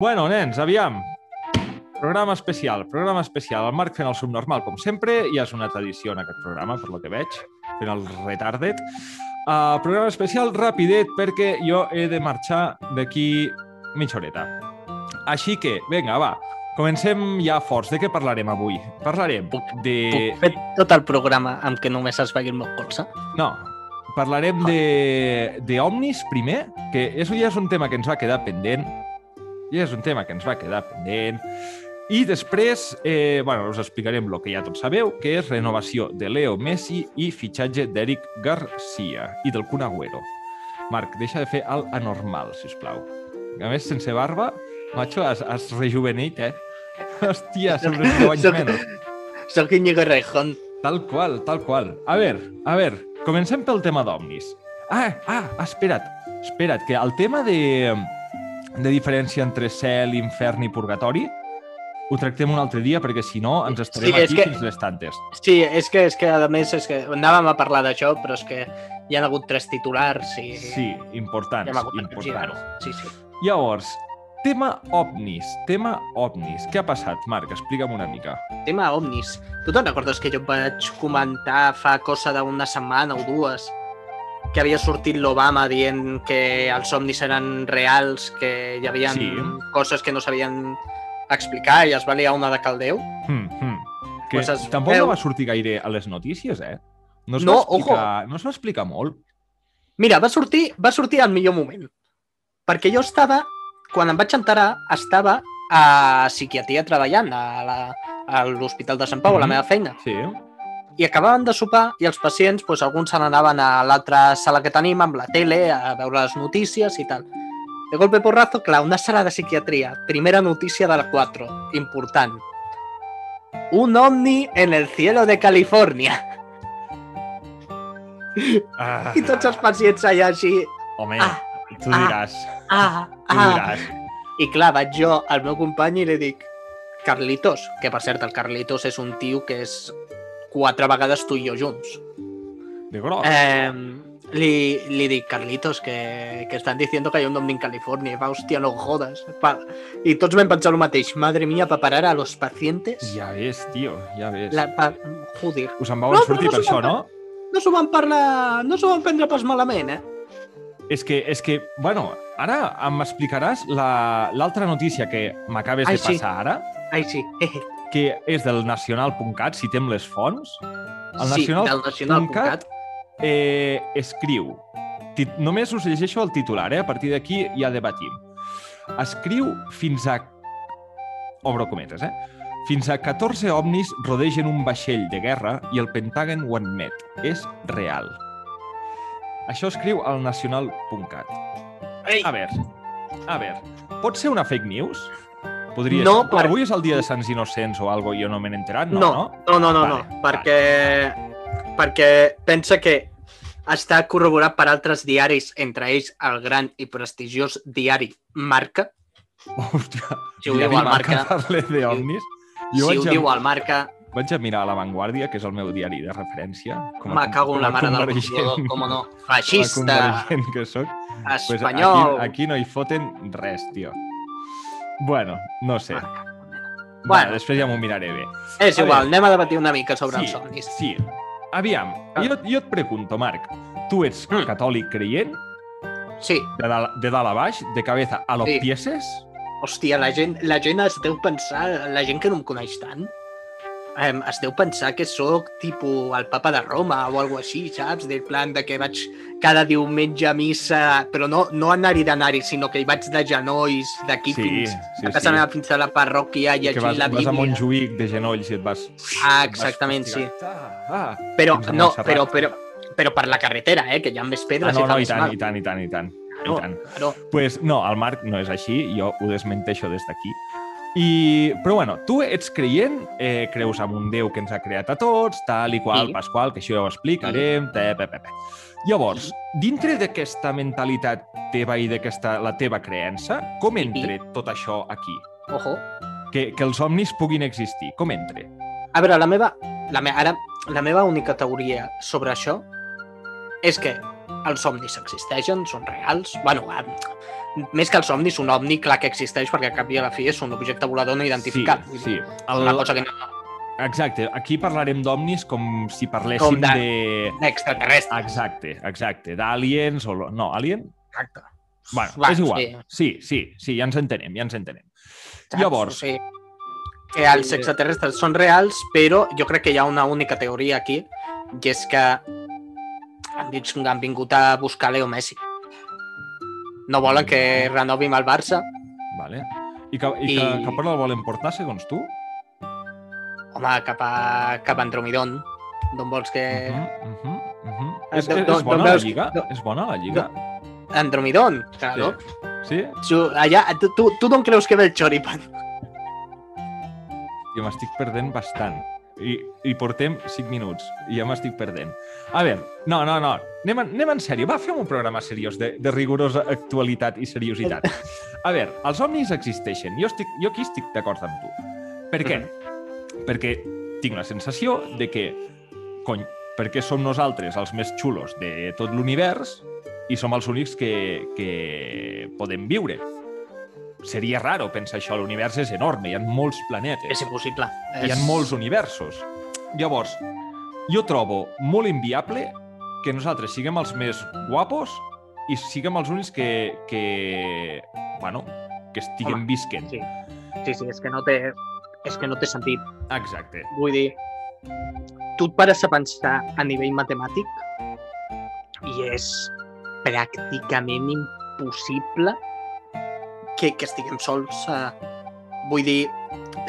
Bueno, nens, aviam. Programa especial, programa especial. El Marc fent el subnormal, com sempre. Ja és una tradició en aquest programa, per lo que veig, fent el retarded. Uh, programa especial rapidet perquè jo he de marxar d'aquí mitja horeta. Així que, vinga, va, comencem ja forts. De què parlarem avui? Parlarem Puc- de... Puc fer tot el programa amb que només es vegi el meu colze? No, parlarem de, de Omnis primer, que això ja és un tema que ens va quedar pendent. Ja és un tema que ens va quedar pendent. I després, eh, bueno, us explicarem el que ja tots sabeu, que és renovació de Leo Messi i fitxatge d'Eric Garcia i del Kun Agüero. Marc, deixa de fer el anormal, si us plau. A més, sense barba, macho, has, has rejuvenit, eh? Hòstia, sempre 10 anys Soc- menys. Soc Íñigo Rejón. Tal qual, tal qual. A veure, a veure, comencem pel tema d'Omnis. Ah, ah, espera't, espera't, que el tema de, de diferència entre cel, infern i purgatori ho tractem un altre dia perquè si no ens estarem Sí, és aquí que- fins les tantes. Sí, és que, és que a més, és que anàvem a parlar d'això, però és que hi ha hagut tres titulars i... Sí, importants, Ja importants. Sí, sí. Llavors, tema ovnis, tema ovnis. Què ha passat, Marc? Explica'm una mica. Tema Omnis. Tu te'n recordes que jo vaig comentar fa cosa d'una setmana o dues que havia sortit l'Obama dient que els omnis eren reals, que hi havia Sí. coses que no sabien explicar i es va liar una de caldeu? Hmm, hmm. Que Pues es tampoc veu- no va sortir gaire a les notícies, eh? No es No, va explicar, no es va explicar molt. Mira, va sortir, va sortir al millor moment. Perquè jo estava, quan em vaig enterar, estava a psiquiatria treballant a l'Hospital de Sant Pau, a la Mhm. meva feina. Sí. I acabaven de sopar i els pacients, doncs, alguns se n'anaven a l'altra sala que tenim, amb la tele, a veure les notícies i tal. De golpe porrazo, clar, una sala de psiquiatria. Primera notícia de la 4, important. Un ovni en el cielo de Califòrnia. Ah, I tots els pacients allà així... Home, Ah, tu ah, diràs, Ah, tu ah, diràs. I clar, vaig jo al meu company i li dic Carlitos, que per cert el Carlitos és un tio que és quatre vegades tu i jo junts. De gros. Eh, li, li dic, Carlitos, que, que estan diciendo que hay un ovni en California. I va, hòstia, no jodes. Pa... I tots vam pensar el mateix. Madre mía, para parar a los pacientes... Ja ves, tio, ja ves. La, pa... Joder. Us en vau No, sortir no per això, no? No s'ho van parlar... No s'ho van prendre pas malament, eh? És que, és que, bueno, ara em explicaràs la- l'altra notícia que m'acabes de sí. passar ara, Ai, sí. que és del nacional.cat, citem les fonts. El sí, nacional del nacional.cat. eh, escriu, tit, només us llegeixo el titular, eh? a partir d'aquí ja debatim. Escriu fins a... Obro cometes, eh? Fins a 14 ovnis rodegen un vaixell de guerra i el Pentàgon ho admet. És real. Això escriu al nacional.cat. A veure, a veure, pot ser una fake news? Podria No, ser. per- Avui és el dia de Sants Innocents o algo i jo no me n'he enterat, no, No, no? no, no, no, Vale, no perquè, perquè pensa que està corroborat per altres diaris, entre ells el gran i prestigiós diari Marca. Hòstia, Si ho diu el Marca, parle d'ovnis. si Jo ho vaig, diu el Marca, vaig a mirar La Vanguardia, que és el meu diari de referència. Com me cago en la com mare del Butllador, com no. com Feixista, convergent que soc. Pues espanyol. aquí, aquí no hi foten res, tio. Bueno, no sé. Marca. Bueno. Bueno. després ja m'ho miraré bé. És A igual, veure. anem a debatir una mica sobre sí, els somnis. Sí. Aviam, Ah. jo, jo et pregunto, Marc, tu ets Mm. catòlic creient? Sí, De dalt, de dalt a baix, de cabeza a los Sí. pieses? hòstia, la gent, la gent es deu pensar, la gent que no em coneix tant, em, es deu pensar que sóc tipus el papa de Roma o alguna així, saps? Del plan de que vaig cada diumenge a missa, però no, no anar-hi d'anar-hi, sinó que hi vaig de genolls d'aquí Sí, fins sí, a casa sí. meva fins a la parròquia i llegir vas, la vas Bíblia. a Montjuïc de genolls i et vas... Ah, et vas exactament, sí. Ah, ah. Però, no, però, però, però per la carretera, eh, que hi ha més Ah, pedres no, i no, i tant, mal. i tant, i tant, i tant. Claro, I tant. claro. pues no, el Marc no és així, jo ho desmenteixo des d'aquí. I, però bueno, tu ets creient, eh, creus en un Déu que ens ha creat a tots, tal i qual, Sí. Pasqual, que això ja ho explicarem, te, pe, pe, pe. Llavors, dintre d'aquesta mentalitat teva i d'aquesta la teva creença, com entra tot això aquí? Ojo. Que, que els somnis puguin existir, com entra? A veure, la meva, la me, ara, la meva única teoria sobre això és que els somnis existeixen, són reals. Bueno, més que els ovnis, un ovni clar que existeix perquè a cap i a la fi és un objecte volador no identificat. Sí, sí. El, Una cosa que no... Exacte. Aquí parlarem d'ovnis com si parléssim Com de- de... Extraterrestre. Exacte, exacte. D'aliens o... No, alien? Exacte. Bueno, Va, és igual. sí. Sí, sí, sí, ja ens entenem, ja ens entenem. Saps? Llavors- O sigui, que els extraterrestres són reals, però jo crec que hi ha una única teoria aquí, i és que han dit que han vingut a buscar Leo Messi. No volen que renovim el Barça. Vale. I, que, i, I- Que, cap on el volen portar, segons tu? Home, cap a, cap a Andromidon. D'on vols que... Uh -huh, uh -huh, uh -huh. És, és, bona la lliga? És bona la lliga? Andromidon, claro. Sí? Sí? Allà, tu, tu, tu d'on creus que ve el Choripan? Jo m'estic perdent bastant. I, I portem 5 minuts i ja m'estic perdent. A veure, no, no, no. Anem, anem en sèrio. Va, fem un programa seriós de, de rigorosa actualitat i seriositat. A veure, els ovnis existeixen. Jo, estic, jo aquí estic d'acord amb tu. Per què? Perquè tinc la sensació de que, cony, perquè som nosaltres els més xulos de tot l'univers i som els únics que, que podem viure. Seria raro pensar això, l'univers és enorme, hi ha molts planetes És impossible. hi ha molts universos. Llavors, jo trobo molt inviable que nosaltres siguem els més guapos i siguem els únics que, que bueno, que estiguem Home, visquent. sí. Sí, sí, és que no té, és que no té sentit. Exacte. Vull dir, tu et pares a pensar a nivell matemàtic i és pràcticament impossible que, que estiguem sols. Uh, vull dir,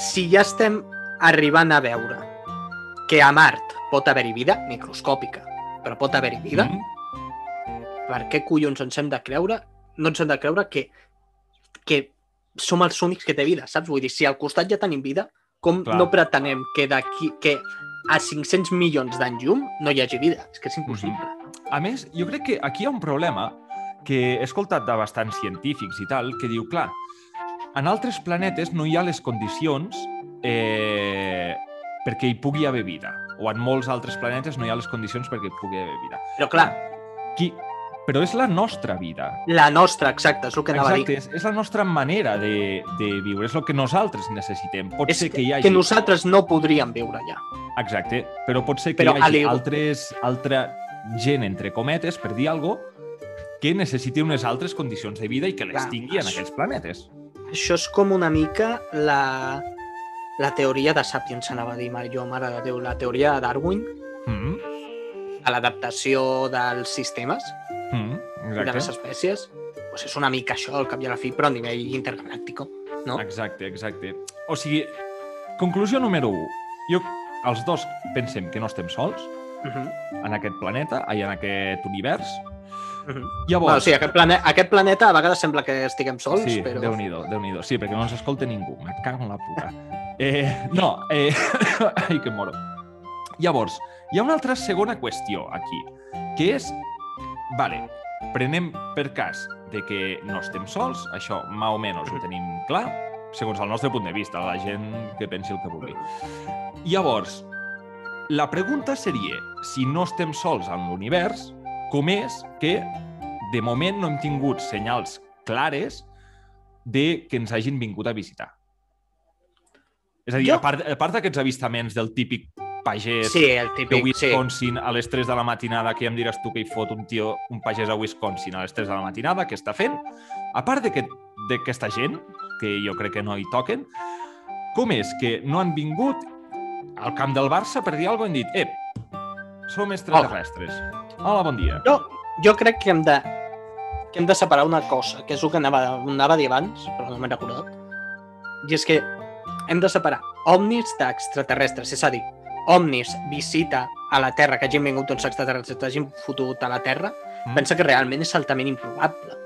si ja estem arribant a veure que a Mart pot haver-hi vida microscòpica, però pot haver-hi vida, mm. Mm, per què collons ens hem de creure, no ens hem de creure que, que som els únics que té vida, saps? Vull dir, si al costat ja tenim vida, com Clar. no pretenem que d'aquí que a 500 milions d'anys llum no hi hagi vida? És que és impossible. A més, jo crec que aquí hi ha un problema que he escoltat de bastants científics i tal, que diu, clar, en altres planetes no hi ha les condicions eh, perquè hi pugui haver vida. O en molts altres planetes no hi ha les condicions perquè hi pugui haver vida. Però clar, Qui... Però és la nostra vida. la nostra, exacte, és el que anava Exacte, a dir. és, és la nostra manera de, de viure, és el que nosaltres necessitem. Pot És ser que hi hagi... que nosaltres no podríem viure allà. Exacte, però pot ser que Però hi hagi altres, altra gent, entre cometes, per dir alguna que necessiti unes altres condicions de vida i que les Clar, tingui en això- aquests planetes. Això és com una mica la, la teoria de Sapiens, anava a dir jo, mare de Déu, la teoria de Darwin, Mm a l'adaptació dels sistemes -hmm. de les espècies, doncs és una mica això, al cap i a la fi, però a nivell intergalàctic. no? exacte, exacte. O sigui, conclusió número 1. Jo, els dos pensem que no estem sols Uh -huh. en aquest planeta, ai, en aquest univers. Llavors, Bueno, sí, aquest, plane aquest planeta a vegades sembla que estiguem sols, Sí, però... Déu nhi déu Sí, perquè no ens escolta ningú. Me cago en la puta. Eh, no, eh... Ai, que moro. Llavors, hi ha una altra segona qüestió aquí, que és... Vale, prenem per cas de que no estem sols, això, més o menys, ho tenim clar, segons el nostre punt de vista, la gent que pensi el que vulgui. Llavors, la pregunta seria, si no estem sols en l'univers, com és que de moment no hem tingut senyals clares de que ens hagin vingut a visitar. És a dir, Jo- a part, a part d'aquests avistaments del típic pagès Sí, el de típic, sí. Wisconsin a les 3 de la matinada, que ja em diràs tu que hi fot un tio, un pagès a Wisconsin a les 3 de la matinada, què està fent? A part d'aquest- d'aquesta gent, que jo crec que no hi toquen, com és que no han vingut al camp del Barça per dir alguna cosa han dit ep, som extraterrestres. Hola, bon dia. Jo, jo crec que hem de que hem de separar una cosa, que és el que anava, anava a dir abans, però no m'he recordat. I és que hem de separar ovnis d'extraterrestres, és a dir, ovnis visita a la Terra, que hagin vingut uns extraterrestres, que hagin fotut a la Terra, Mm. pensa que realment és altament improbable.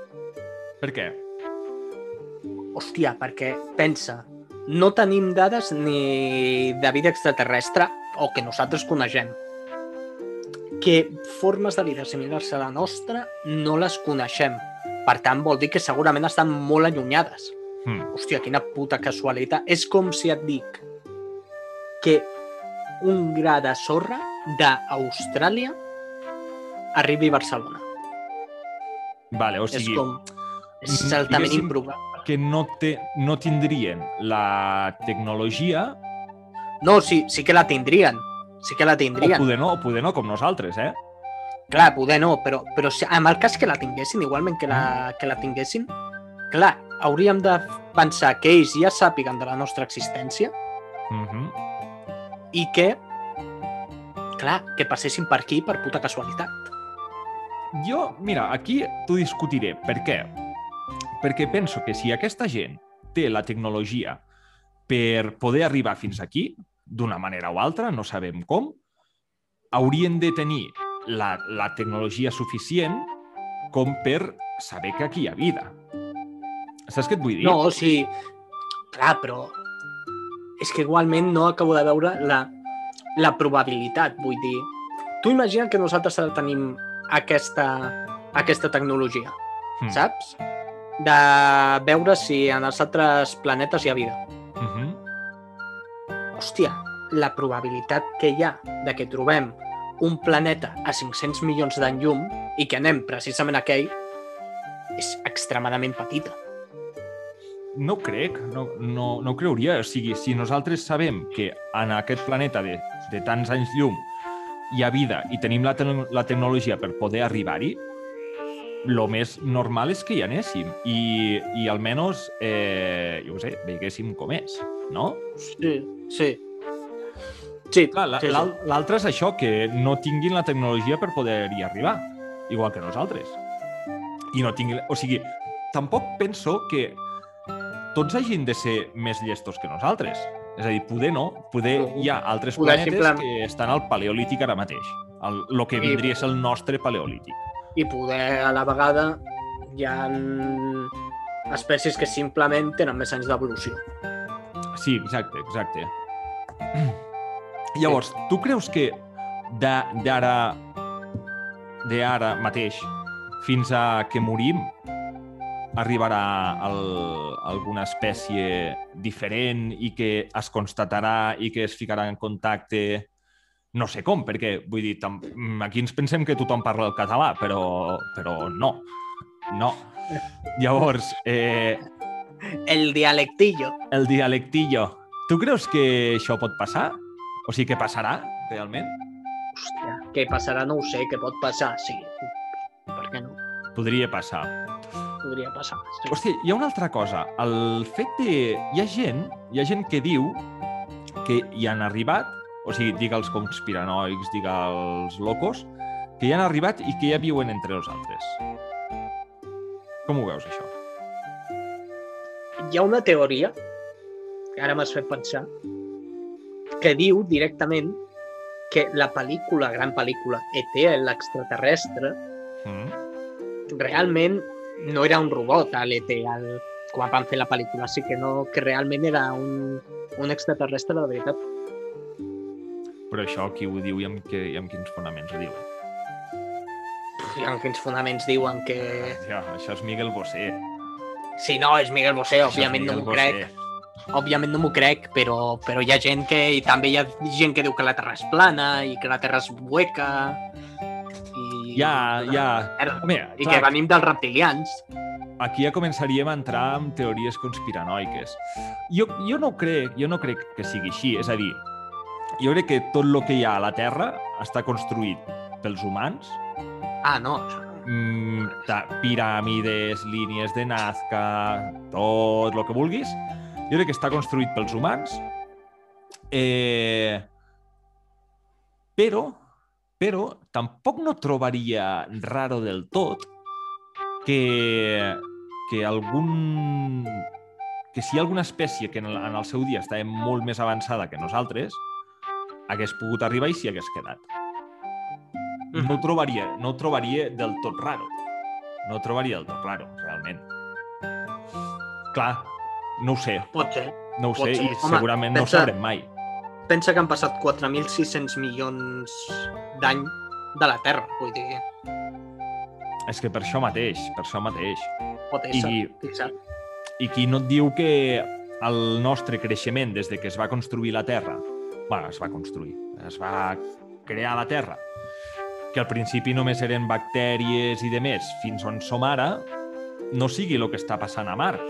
Per què? Hòstia, perquè pensa, no tenim dades ni de vida extraterrestre o que nosaltres coneixem. Que formes de vida similars a la nostra no les coneixem. Per tant, vol dir que segurament estan molt allunyades. Hmm. Hòstia, quina puta casualitat. És com si et dic que un gra de sorra d'Austràlia arribi a Barcelona. Vale, o És sigui, com... És altament improbable. que no, té, no tindrien la tecnologia, No, sí, sí que la tindrien. Sí que la o tindrien. poder no, o poder no, com nosaltres, eh? Clar, poder no, però, però si, en el cas que la tinguessin, igualment que la, que la tinguessin, clar, hauríem de pensar que ells ja sàpiguen de la nostra existència Uh -huh. i que, clar, que passessin per aquí per puta casualitat. Jo, mira, aquí t'ho discutiré. Per què? Perquè penso que si aquesta gent té la tecnologia per poder arribar fins aquí, d'una manera o altra, no sabem com, haurien de tenir la, la tecnologia suficient com per saber que aquí hi ha vida. Saps què et vull dir? No, o sigui, clar, però és que igualment no acabo de veure la, la probabilitat, vull dir. Tu imagina que nosaltres tenim aquesta, aquesta tecnologia, Hmm. saps? De veure si en els altres planetes hi ha vida. Uh -huh. Hòstia, la probabilitat que hi ha de que trobem un planeta a 500 milions d'any llum i que anem precisament a aquell és extremadament petita. No crec, no, no, no ho creuria. O sigui, si nosaltres sabem que en aquest planeta de, de tants anys llum hi ha vida i tenim la, te la tecnologia per poder arribar-hi, el més normal és que hi anéssim i, i almenys, eh, jo sé, veiguéssim com és, no? Sí, sí. Sí, Clar, la- sí, sí. l'altre és això, que no tinguin la tecnologia per poder-hi arribar, igual que nosaltres. I no tinguin... O sigui, tampoc penso que tots hagin de ser més llestos que nosaltres. És a dir, poder no. Poder hi ha altres Poder planetes simplement- que estan al paleolític ara mateix. El, el que I- vindria a ser el nostre paleolític. I poder, a la vegada, hi ha espècies que simplement tenen més anys d'evolució. Sí, exacte, exacte. Llavors, tu creus que de- d'ara d'ara mateix fins a que morim arribarà el, alguna espècie diferent i que es constatarà i que es ficarà en contacte no sé com, perquè vull dir, tam... aquí ens pensem que tothom parla el català, però, però no, no. Llavors, eh, El dialectillo. el dialectillo. Tu creus que això pot passar? O sigui, que passarà, realment? Hòstia, què passarà no ho sé, què pot passar, sí. Per què no? Podria passar. Podria passar. Sí. Hòstia, hi ha una altra cosa. El fet de... Hi ha gent, hi ha gent que diu que hi han arribat, o sigui, diga els conspiranoics, diga els locos, que hi han arribat i que ja viuen entre nosaltres. Com ho veus, això? Hi ha una teoria, que ara m'has fet pensar, que diu directament que la pel·lícula, gran pel·lícula, E.T., l'extraterrestre, Mm? realment no era un robot, l'E.T., el... quan van fer la pel·lícula, sí que no, que realment era un, un extraterrestre de veritat. Però això qui ho diu i amb, que, i amb quins fonaments ho diuen? I en quins fonaments diuen que... Ja, això és Miguel Bosé. Si no, és Miguel Bosé, òbviament no Miguel m'ho Bosé. crec. Òbviament no m'ho crec, però, però hi ha gent que... I també hi ha gent que diu que la Terra és plana i que la Terra és hueca. I... Ja, ja. Merda. Home, I clar, que venim dels reptilians. aquí ja començaríem a entrar en teories conspiranoiques. Jo, jo no crec, jo no crec que sigui així, és a dir, jo crec que tot el que hi ha a la Terra està construït pels humans, Ah, no. això no. Mm, piràmides, línies de Nazca, tot el que vulguis, jo crec que està construït pels humans, eh, però, però tampoc no trobaria raro del tot que, que algun que si hi ha alguna espècie que en el, en el seu dia estava molt més avançada que nosaltres, hagués pogut arribar i s'hi hagués quedat. No ho trobaria, no ho trobaria del tot raro. No ho trobaria del tot raro, realment. Clar, no ho sé, Pot ser. no ho Pot sé ser. i Home, segurament no ho pensa- sabrem mai. Pensa que han passat 4.600 milions d'any de la Terra, vull dir, És que per això mateix, per això mateix. pot ésser, I- sap. I qui no et diu que el nostre creixement des de que es va construir la Terra, bueno, es va construir, es va crear la Terra, que al principi només eren bactèries i de més, fins on som ara, no sigui el que està passant a Mart.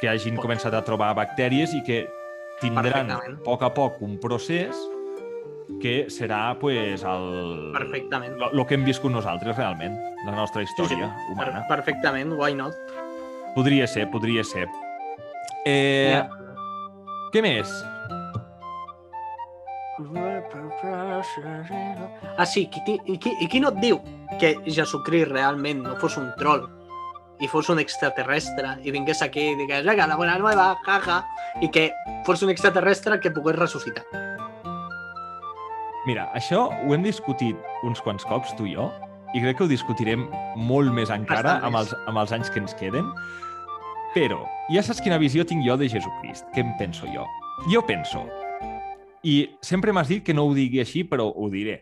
Que hagin començat a trobar bactèries i que tindran a poc a poc un procés que serà pues, el, Perfectament. lo, lo que hem viscut nosaltres realment, la nostra història Per, humana. perfectament, why not? Podria ser, podria ser. Eh, Ja. Què més? Ah, sí, qui, qui, i qui no et diu que Jesucrist realment no fos un troll i fos un extraterrestre i vingués aquí i digués, venga, la bona nueva, jaja, i que fos un extraterrestre que pogués ressuscitar. Mira, això ho hem discutit uns quants cops, tu i jo, i crec que ho discutirem molt més encara amb els, amb els anys que ens queden. Però ja saps quina visió tinc jo de Jesucrist. Què em penso jo? Jo penso, i sempre m'has dit que no ho digui així, però ho diré.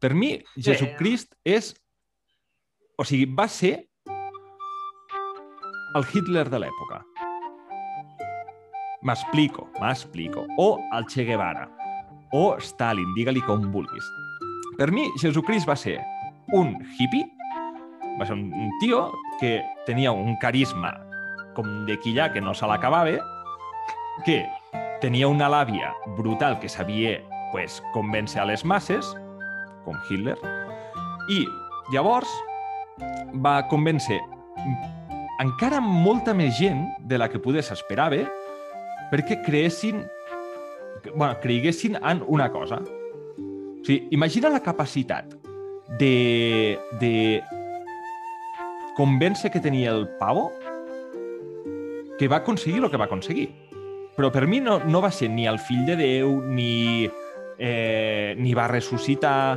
Per mi, Jesucrist és... O sigui, va ser el Hitler de l'època. M'explico, m'explico. O el Che Guevara. O Stalin, digue-li com vulguis. Per mi, Jesucrist va ser un hippie, va ser un un tio que tenia un carisma com de quillà que no se l'acabava, que tenia una làbia brutal que sabia pues, convèncer a les masses, com Hitler, i llavors va convèncer encara molta més gent de la que podes esperava perquè creessin bueno, creiguessin en una cosa. O sigui, imagina la capacitat de, de convèncer que tenia el pavo que va aconseguir el que va aconseguir. Però per mi no, no va ser ni el fill de Déu, ni, eh, ni va ressuscitar...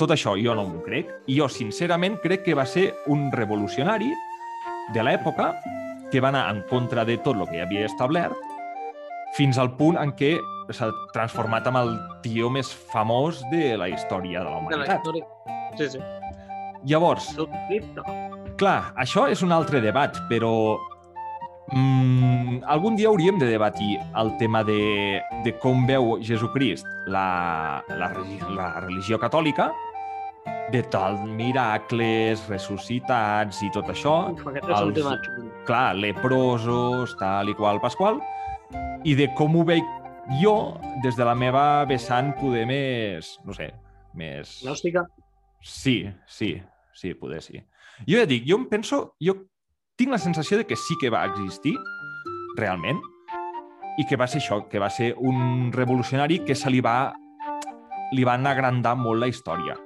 Tot això jo no m'ho crec. I jo, sincerament, crec que va ser un revolucionari de l'època que va anar en contra de tot el que havia establert fins al punt en què s'ha transformat en el tio més famós de la història de la De la humanitat. història. Sí, sí. Llavors, clar, això és un altre debat, però mm, algun dia hauríem de debatir el tema de, de com veu Jesucrist la, la, la religió catòlica, de tal miracles, ressuscitats i tot això, Uf, aquest és els- tema clar, leprosos, tal i qual, pasqual, i de com ho veig jo des de la meva vessant poder més, no sé, més... Gnòstica. Sí, sí, sí, poder sí. Jo ja dic, jo em penso, jo tinc la sensació de que sí que va existir, realment, i que va ser això, que va ser un revolucionari que se li va, li van agrandar molt la història.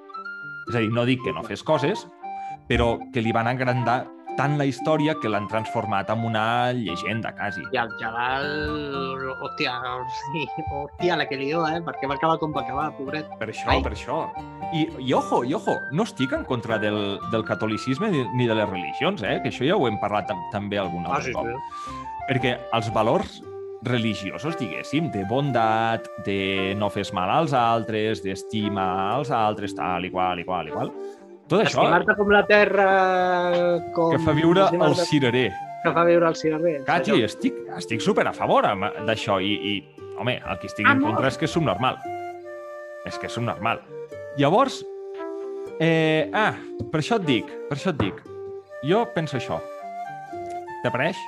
És a dir, no dic que no fes coses, però que li van agrandar tant la història que l'han transformat en una llegenda, quasi. I el xaval... Hòstia, sí, hòstia, la que lió, eh? Perquè va acabar com va acabar, pobret. Per això, Ai. per això. I, I ojo, i ojo, no estic en contra del, del catolicisme ni, ni de les religions, eh? que això ja ho hem parlat tam també algun Ah, altre sí, cop. sí. Perquè els valors religiosos, diguéssim, de bondat, de no fes mal als altres, d'estima als altres, tal i qual, i qual, i qual, tot això Estimar-te com la terra... Com... que fa viure el cirerer. Que fa viure el cirerer. Cati, estic, estic super a favor d'això i, i, home, el que estic en Amor. contra és que és subnormal. És que és subnormal. Llavors, eh, ah, per això et dic, per això et dic. Jo penso això. T'apareix?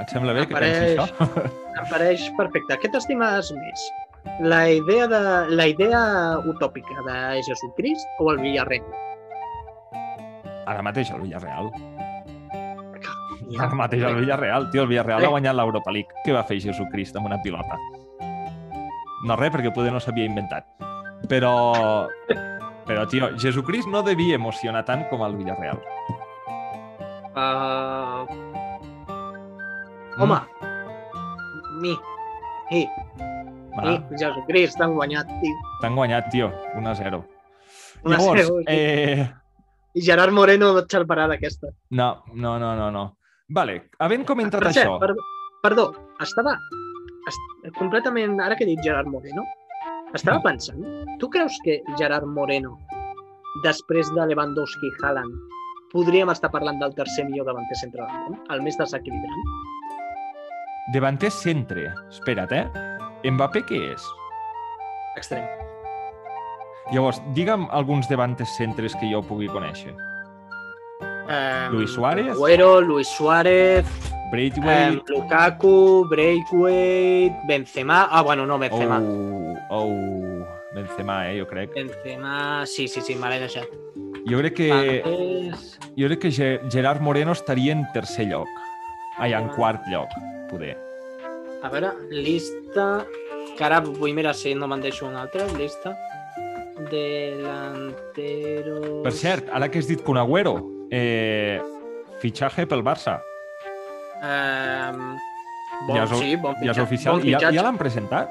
Et sembla bé que pensi això? Em pareix perfecte. Què t'estimes més? La idea, de, la idea utòpica de Jesucrist o el Villarreal? Ara mateix el Villarreal. Ara mateix el Villarreal. Tio, el Villarreal ha guanyat l'Europa League. Què va fer Jesucrist amb una pilota? No res, perquè poder no s'havia inventat. Però... Però, tio, Jesucrist no devia emocionar tant com el Villarreal. Uh, Mm. home, mi, i, Va, i, Jesucrist, t'han guanyat, tio. T'han guanyat, tio. 1 a 0. Un a Llavors, zero, sí. eh... I Gerard Moreno no et salvarà d'aquesta. No, no, no, no, no. Vale, havent comentat Per cert, això... per, perdó, estava est, completament, ara que he dit Gerard Moreno, estava pensant, tu creus que Gerard Moreno, després de Lewandowski i Haaland, podríem estar parlant del tercer millor davanter centre del món, el més desequilibrant? Davanter centre. Espera't, eh? Mbappé què és? Extrem. Llavors, digue'm alguns davantes centres que jo pugui conèixer. Eh, Luis Suárez. Agüero, Luis Suárez, Braithwaite... eh, Lukaku, Braithwaite, Benzema... Ah, bueno, no, Benzema. Oh, oh, Benzema, eh, jo crec. Benzema... Sí, sí, sí, me l'he deixat. Jo crec que, Valdés... jo crec que Ge- Gerard Moreno estaria en tercer lloc. Ai, en quart lloc, poder. A veure, llista... Que ara vull mirar si no me'n deixo una altra. Llista. Delanteros... Per cert, ara que has dit Kun Agüero, eh, fitxatge pel Barça. Eh, bon, Ja és o- sí, bon Ja és fitxatge. oficial. Bon I ja, fitxatge. ja l'han presentat?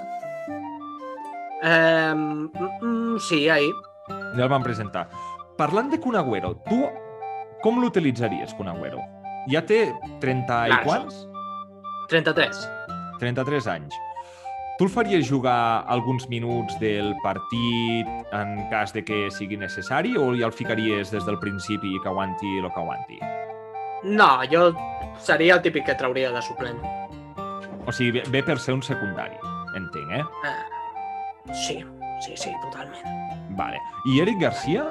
Eh, mm, sí, ahir. Ja el van presentar. Parlant de Kun Agüero, tu com l'utilitzaries, Kun Agüero? Ja té 30 i Clar, quants? 33. 33 anys. Tu el faries jugar alguns minuts del partit en cas de que sigui necessari o ja el ficaries des del principi que aguanti el que aguanti? No, jo seria el típic que trauria de suplent. O sigui, ve, ve per ser un secundari, entenc, eh? Eh, sí, sí, sí, totalment. Vale. I Eric Garcia,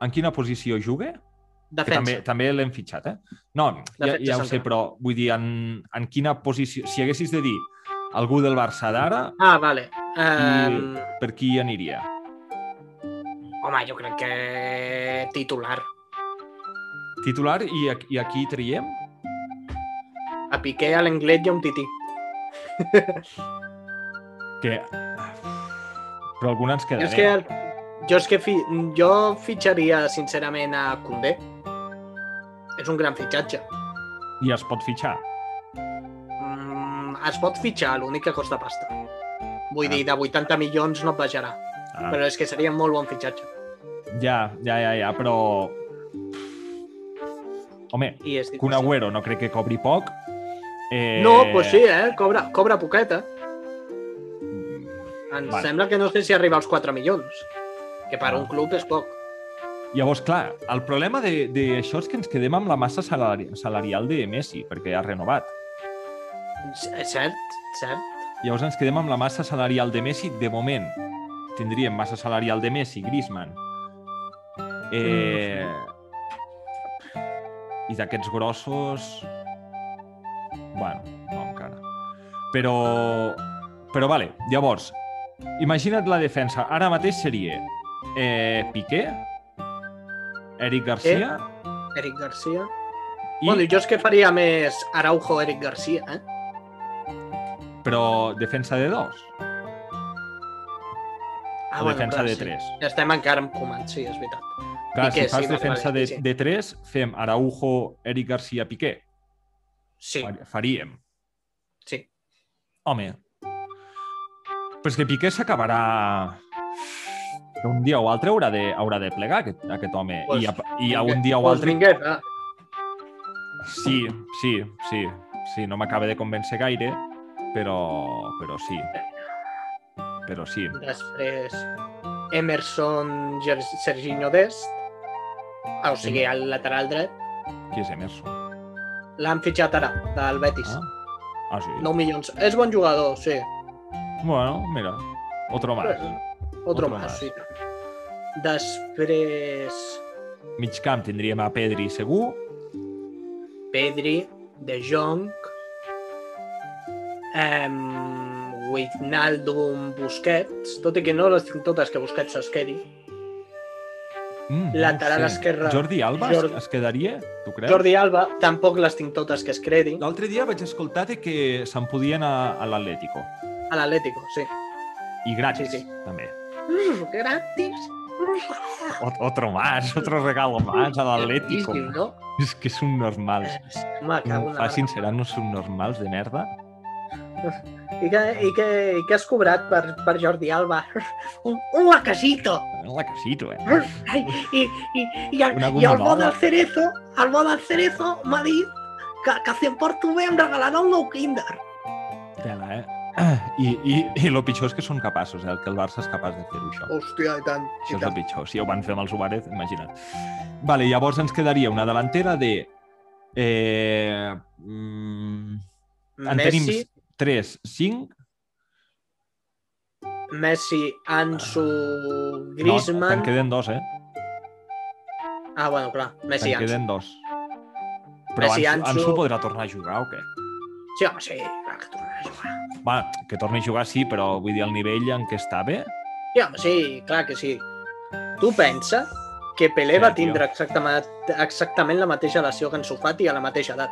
en quina posició juga? Que Defensa. també, també l'hem fitxat, eh? No, ja, Defensa ja ho sé, però vull dir, en, en quina posició... Si haguessis de dir algú del Barça d'ara, Ah, vale. Um, per qui aniria? home, jo crec que titular. Titular i, a- i aquí traiem? A Piqué, a l'Englet i a un tití. Que... Però alguna ens Jo quedarem. és que, el, jo, és que fi, jo fitxaria, sincerament, a Koundé. És un gran fitxatge. I es pot fitxar. Mm, es pot fitxar, l'únic que costa pasta. Vull Ah. dir, de 80 milions no et baixarà. Ah, Però és que seria un molt bon fitxatge. Ja, ja, ja, ja, però... Home, I és Kun Agüero no crec que cobri poc. Eh... No, doncs pues sí, eh? Cobra, cobra poqueta. Em Vale. sembla que no sé si arriba als 4 milions. Que per Ah. un club és poc. Llavors, clar, el problema de- d'això és que ens quedem amb la massa salari salarial de Messi, perquè ha renovat. És cert, cert. Llavors ens quedem amb la massa salarial de Messi. De moment, tindríem massa salarial de Messi, Griezmann. Eh... I d'aquests grossos... Bueno, no encara. Però... Però vale, llavors, imagina't la defensa. Ara mateix seria eh, Piqué, Eric Garcia Eric Garcia. i... Bueno, jo és que faria més Araujo, Eric Garcia, eh? Però defensa de dos Ah, o defensa clar, de sí. tres. Estem encara amb Koeman, sí, és veritat. Clar, Piqué, si fas sí, defensa de, sí, de tres, fem Araujo, Eric Garcia, Piqué. Sí, Far- Faríem. sí. Home, però és que Piqué s'acabarà... Un dia o altre haurà de, haurà de plegar, aquest, aquest home. Pues I, a, I a un dia o Pues altre... vinguet, va. Sí, sí, sí. Sí, no m'acaba de convèncer gaire, però, però sí. Però sí. Després, Emerson Serginho Dest. Ah, o sigui, al lateral dret. Qui és Emerson? L'han fitxat ara, del Betis. Ah, ah sí. 9 milions. És bon jugador, sí. Bueno, mira, otro más. Otro, Otro más, más. sí. Després, Mig camp tindríem a Pedri segur. Pedri, De Jong, um, Wijnaldum, Busquets, tot i que no les tinc totes que Busquets es quedi. Mm, Lateral no sé. esquerre. Jordi Alba Jordi- es quedaria? Tu creus? Jordi Alba, tampoc les tinc totes que es credi. L'altre dia vaig escoltar que se'n podien a, a l'Atlético. A l'Atlético, sí. I gratis, Sí, sí. també. Mm, gratis. Ot- Otro más, otro regalo más a l'Atlético. Boníssim, no? És que cago en la Facin mar. serà, no són normals de merda. I què, i, què, I has cobrat per, per Jordi Alba? Un, un lacasito! La casito, eh? Ai, i, i, i, el, i el bo del Cerezo, el bo del Cerezo m'ha dit que, que si em porto bé em regalarà un nou Kinder. Tela, eh? I, i, I el pitjor és que són capaços, eh? que el Barça és capaç de fer-ho, això. Hòstia, i tant. Això és el pitjor. Si ho van fer amb el Suárez, imagina't. Vale, llavors ens quedaria una delantera de... Eh, mm, en tenim Messi, 3, 5... Messi, Ansu, No, Griezmann... en queden dos, eh? Ah, bueno, clar, Messi i en Ansu. queden dos. Però Messi, Ansu, Ansu- podrà tornar a jugar o què? Sí, home, sí, clar que tornarà. Va, que torni a jugar sí, però vull dir, el nivell en què està bé? Sí, home, sí, clar que sí. Tu pensa que Pelé Sí, va tio. tindre exactament, exactament la mateixa lesió que Ansu Fati a la mateixa edat.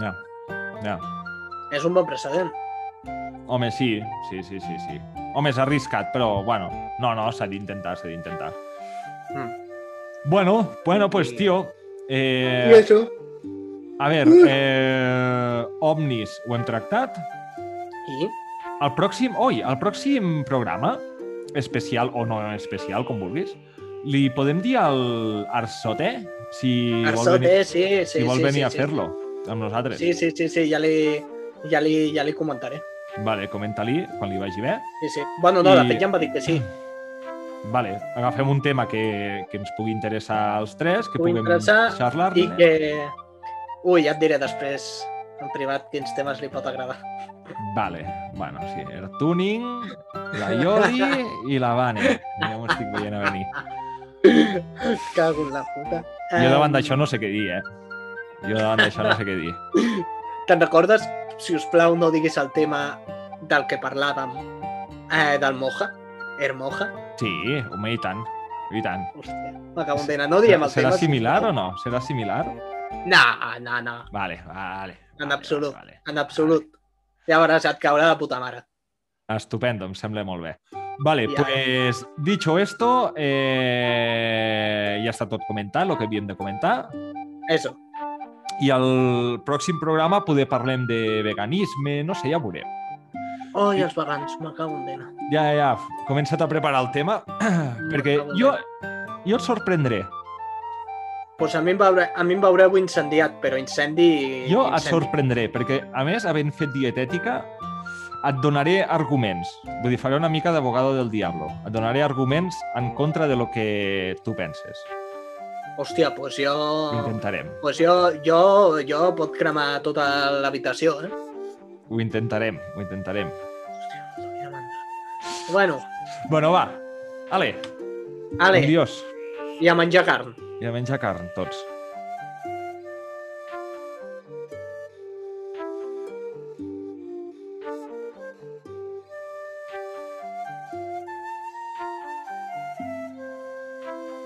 Ja, ja. És un bon precedent. Home, sí, sí, sí, sí, sí. Home, és arriscat, però, bueno, no, no, s'ha d'intentar, s'ha d'intentar. Mm. Bueno, bueno, pues, I- tio, eh, això? A veure, eh, Omnis ho hem tractat. I? El pròxim, oi, el pròxim programa, especial o no especial, com vulguis, li podem dir al Arsote si vol Arsote, venir, sí, sí, si vol sí, venir sí, a sí. fer-lo amb nosaltres. Sí, sí, sí, sí, ja li, ja li, ja li comentaré. Vale, comenta-li quan li vagi bé. Sí, sí. Bueno, no, de I- fet ja em va dir que sí. Vale, agafem un tema que, que ens pugui interessar als tres, que Pugui puguem xerrar-ne. I que... Ui, ja et diré després, en privat, quins temes li pot agradar. Vale, bueno, sí, el tuning, la Yoli i la Vane. Ja m'ho estic veient a venir. Cago en la puta. Jo davant d'això no sé què dir, eh? Jo davant d'això no sé què dir. Te'n recordes, si us plau, no diguis el tema del que parlàvem, eh, del Moja? Hermoja? Sí, home, i tant. I tant. Hòstia, m'acabo d'entendre. No diem el Serà tema. similar o no? Serà similar? No, no, no, Vale, vale. En vale, absolut. Vale, en absolut. Ja veuràs, et caurà de puta mare. vale. Estupendo, em sembla molt bé. Vale, Ja. pues dicho esto, eh, ja està tot comentat, el que havíem de comentar. Eso. I al pròxim programa poder parlem de veganisme, no sé, ja ho veurem. Oh, i els vegans, m'acabo d'entendre. Ja, ja, comença't a preparar el tema, perquè jo, jo et sorprendré. Pues a mi em, veure, a mi em veureu incendiat, però incendi... Jo et incendi. sorprendré, perquè, a més, havent fet dietètica, et donaré arguments. Vull dir, faré una mica d'abogado del diablo. Et donaré arguments en contra de lo que tu penses. Hòstia, pues jo... Ho intentarem. Pues jo, jo, jo pot cremar tota l'habitació, eh? Ho intentarem, ho intentarem. Hòstia. Bueno, Bueno, va. Ale, ale, adiós. i a menjar carn. I a menjar carn, tots.